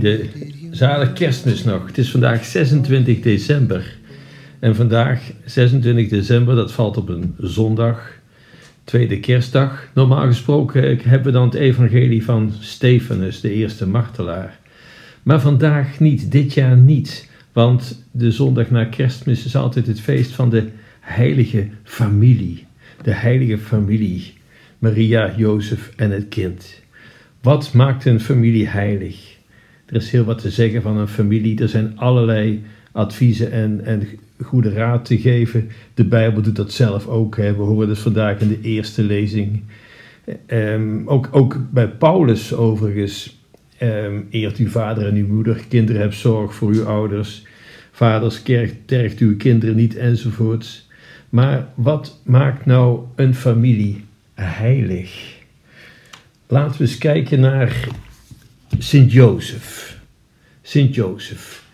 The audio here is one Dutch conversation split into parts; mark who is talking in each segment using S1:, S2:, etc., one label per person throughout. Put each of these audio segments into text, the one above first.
S1: Vrienden, zalig kerstmis nog. Het is vandaag 26 december. En vandaag, 26 december, dat valt op een zondag, tweede kerstdag. Normaal gesproken hebben we dan het evangelie van Stefanus, de eerste martelaar. Maar vandaag niet, dit jaar niet. Want de zondag na kerstmis is altijd het feest van de heilige familie. De heilige familie. Maria, Jozef en het kind. Wat maakt een familie heilig? Er is heel wat te zeggen van een familie. Er zijn allerlei adviezen en, en goede raad te geven. De Bijbel doet dat zelf ook. Hè. We horen dus vandaag in de eerste lezing. Um, ook, ook bij Paulus overigens. Um, eert uw vader en uw moeder. Kinderen heb zorg voor uw ouders. Vaders, tergt uw kinderen niet enzovoorts. Maar wat maakt nou een familie heilig? Laten we eens kijken naar Sint Jozef. Sint Jozef,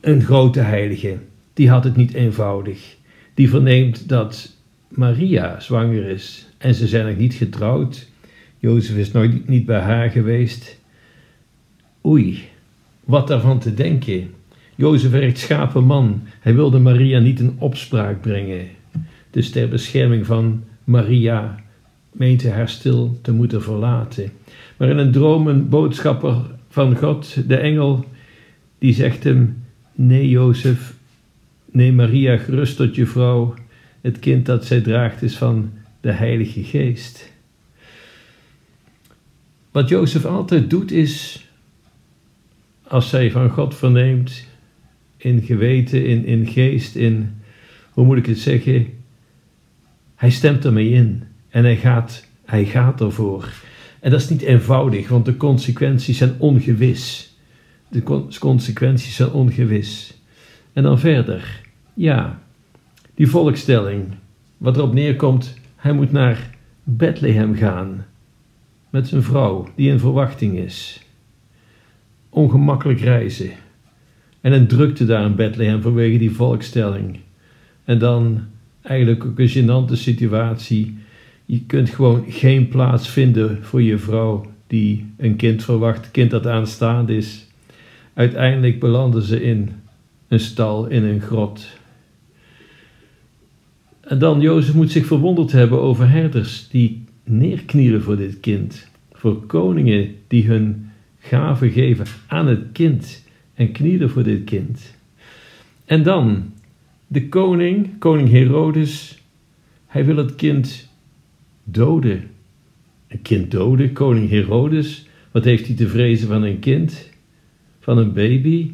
S1: een grote heilige, die had het niet eenvoudig. Die verneemt dat Maria zwanger is en ze zijn nog niet getrouwd. Jozef is nog niet bij haar geweest. Oei, wat daarvan te denken. Jozef werd schapen man. Hij wilde Maria niet in opspraak brengen. Dus ter bescherming van Maria meent hij haar stil te moeten verlaten. Maar in een droom een boodschapper van God, de engel, die zegt hem: Nee, Jozef, neem Maria gerust tot je vrouw. Het kind dat zij draagt is van de Heilige Geest. Wat Jozef altijd doet is, als zij van God verneemt, in geweten, in, in geest, in, hoe moet ik het zeggen, hij stemt ermee in en hij gaat, hij gaat ervoor. En dat is niet eenvoudig, want de consequenties zijn ongewis. De consequenties zijn ongewis. En dan verder. Ja, die volkstelling, wat erop neerkomt, hij moet naar Bethlehem gaan. Met zijn vrouw, die in verwachting is. Ongemakkelijk reizen. En een drukte daar in Bethlehem vanwege die volkstelling. En dan eigenlijk ook een gênante situatie je kunt gewoon geen plaats vinden voor je vrouw die een kind verwacht, kind dat aanstaande is. Uiteindelijk belanden ze in een stal, in een grot. En dan, Jozef moet zich verwonderd hebben over herders die neerknielen voor dit kind. Voor koningen die hun gaven geven aan het kind en knielen voor dit kind. En dan, de koning, koning Herodes, hij wil het kind doden. Een kind doden, koning Herodes. Wat heeft hij te vrezen van een kind? Van een baby?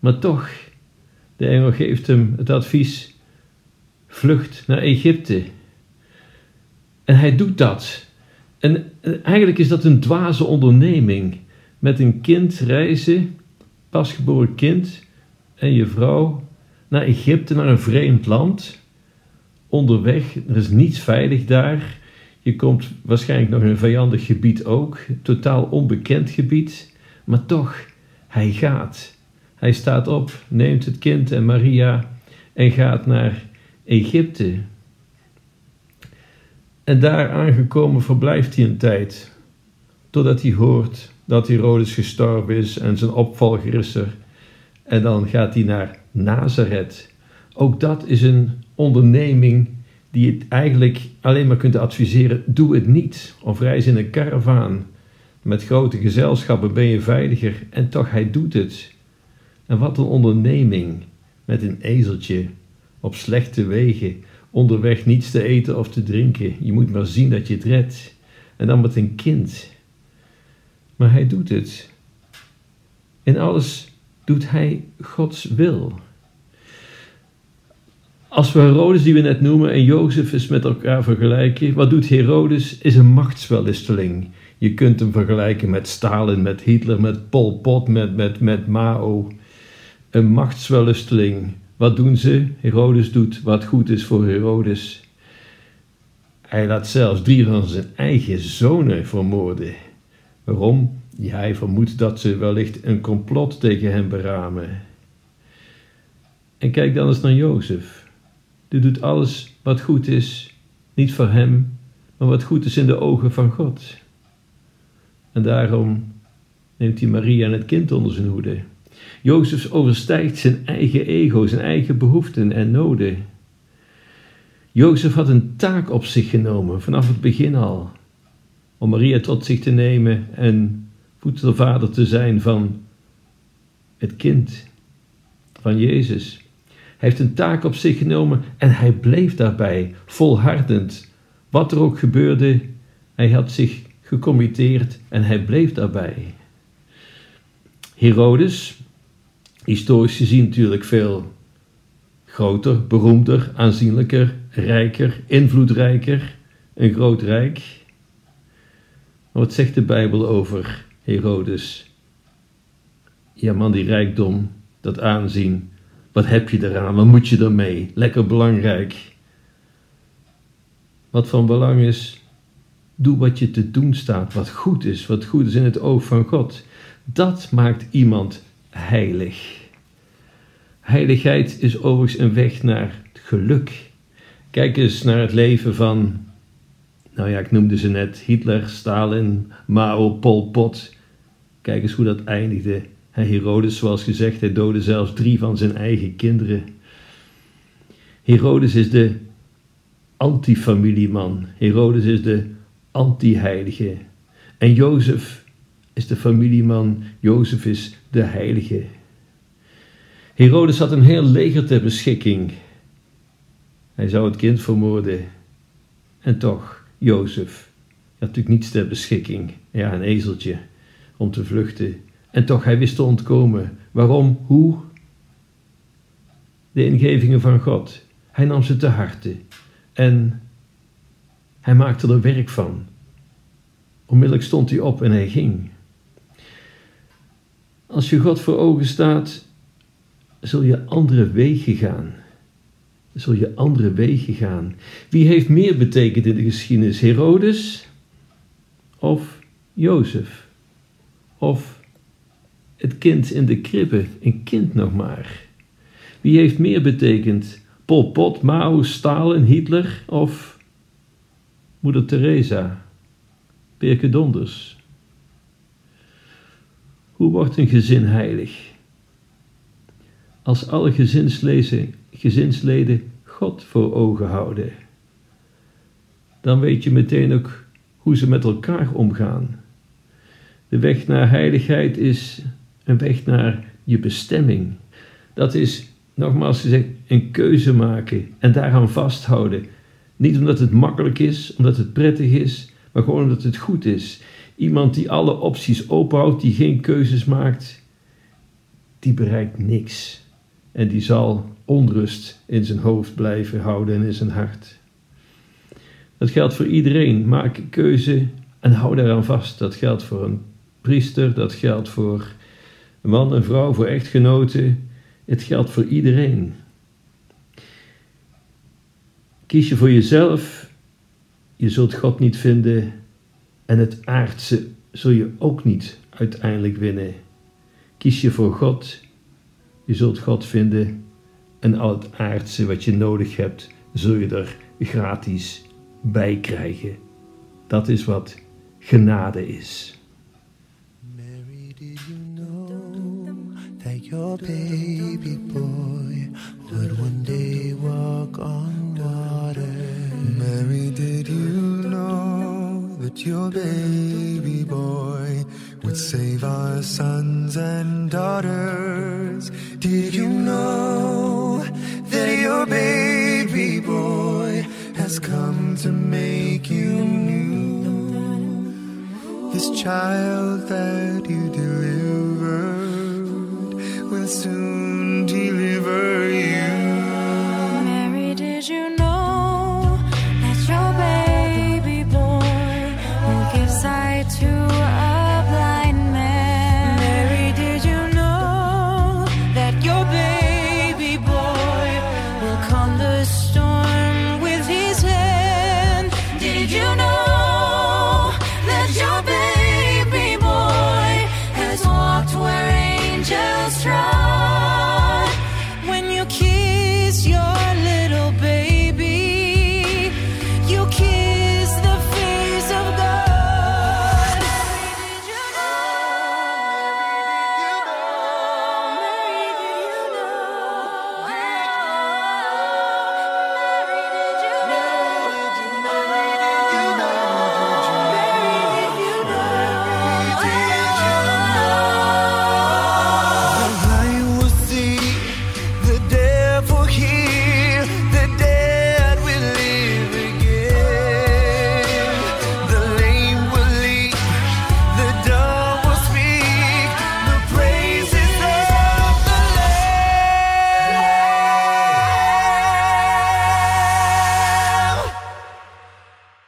S1: Maar toch, de engel geeft hem het advies: vlucht naar Egypte. En hij doet dat. En eigenlijk is dat een dwaze onderneming. Met een kind reizen, pasgeboren kind en je vrouw naar Egypte, naar een vreemd land onderweg. Er is niets veilig daar. Je komt waarschijnlijk nog in een vijandig gebied ook, totaal onbekend gebied. Maar toch, hij gaat. Hij staat op, neemt het kind en Maria en gaat naar Egypte. En daar aangekomen verblijft hij een tijd, totdat hij hoort dat Herodes gestorven is en zijn opvolger is er. En dan gaat hij naar Nazareth. Ook dat is een onderneming die het eigenlijk alleen maar kunt adviseren: doe het niet. Of reis in een karavaan. Met grote gezelschappen ben je veiliger en toch hij doet het. En wat een onderneming met een ezeltje op slechte wegen, onderweg niets te eten of te drinken. Je moet maar zien dat je het redt. En dan met een kind. Maar hij doet het. In alles doet hij Gods wil. Als we Herodes, die we net noemen, en Jozef is met elkaar vergelijken, wat doet Herodes? Is een machtswellisteling. Je kunt hem vergelijken met Stalin, met Hitler, met Pol Pot, met, met, met Mao. Een machtswellisteling. Wat doen ze? Herodes doet wat goed is voor Herodes. Hij laat zelfs drie van zijn eigen zonen vermoorden. Waarom? Ja, hij vermoedt dat ze wellicht een complot tegen hem beramen. En kijk dan eens naar Jozef. Die doet alles wat goed is, niet voor hem, maar wat goed is in de ogen van God. En daarom neemt hij Maria en het kind onder zijn hoede. Jozef overstijgt zijn eigen ego, zijn eigen behoeften en noden. Jozef had een taak op zich genomen vanaf het begin al, om Maria tot zich te nemen en voedselvader te zijn van het kind van Jezus. Heeft een taak op zich genomen en hij bleef daarbij, volhardend. Wat er ook gebeurde, hij had zich gecommitteerd en hij bleef daarbij. Herodes, historisch gezien natuurlijk veel groter, beroemder, aanzienlijker, rijker, invloedrijker, een groot rijk. wat zegt de Bijbel over Herodes? Ja man, die rijkdom, dat aanzien, wat heb je eraan? Wat moet je ermee? Lekker belangrijk. Wat van belang is, doe wat je te doen staat, wat goed is, wat goed is in het oog van God. Dat maakt iemand heilig. Heiligheid is overigens een weg naar geluk. Kijk eens naar het leven van, nou ja, ik noemde ze net, Hitler, Stalin, Mao, Pol Pot. Kijk eens hoe dat eindigde. Herodes, zoals gezegd, hij doodde zelfs drie van zijn eigen kinderen. Herodes is de antifamilieman. Herodes is de anti-heilige. En Jozef is de familieman. Jozef is de heilige. Herodes had een heel leger ter beschikking. Hij zou het kind vermoorden. En toch, Jozef had natuurlijk niets ter beschikking. Ja, een ezeltje om te vluchten. En toch, hij wist te ontkomen. Waarom? Hoe? De ingevingen van God. Hij nam ze te harte. En hij maakte er werk van. Onmiddellijk stond hij op en hij ging. Als je God voor ogen staat, zul je andere wegen gaan. Zul je andere wegen gaan. Wie heeft meer betekend in de geschiedenis? Herodes of Jozef? Of het kind in de kribbe, een kind nog maar. Wie heeft meer betekend? Pol Pot, Mao, Stalin, Hitler of Moeder Teresa, Perke Donders? Hoe wordt een gezin heilig? Als alle gezinsleden, gezinsleden God voor ogen houden, dan weet je meteen ook hoe ze met elkaar omgaan. De weg naar heiligheid is een weg naar je bestemming. Dat is, nogmaals gezegd, een keuze maken en daaraan vasthouden. Niet omdat het makkelijk is, omdat het prettig is, maar gewoon omdat het goed is. Iemand die alle opties openhoudt, die geen keuzes maakt, die bereikt niks. En die zal onrust in zijn hoofd blijven houden en in zijn hart. Dat geldt voor iedereen. Maak een keuze en hou daaraan vast. Dat geldt voor een priester, dat geldt voor man en vrouw, voor echtgenoten. Het geldt voor iedereen. Kies je voor jezelf, je zult God niet vinden en het aardse zul je ook niet uiteindelijk winnen. Kies je voor God, je zult God vinden en al het aardse wat je nodig hebt, zul je er gratis bij krijgen. Dat is wat genade is.
S2: Your baby boy would one day walk on water. Mary, did you know that your baby boy would save our sons and daughters? Did you know that your baby boy has come to make you new? This child that you delivered soon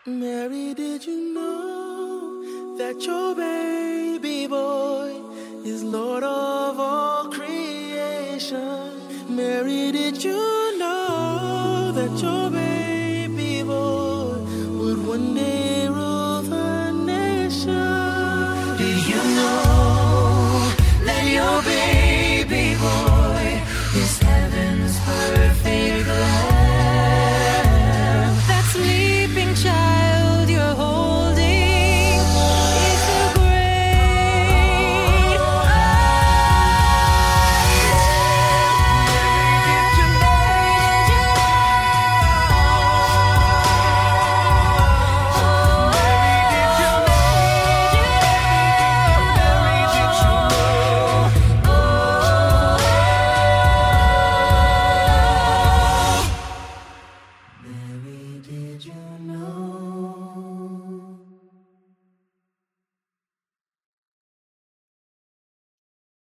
S2: Mary, did you know that your baby boy is Lord of all creation? Mary, did you know that your baby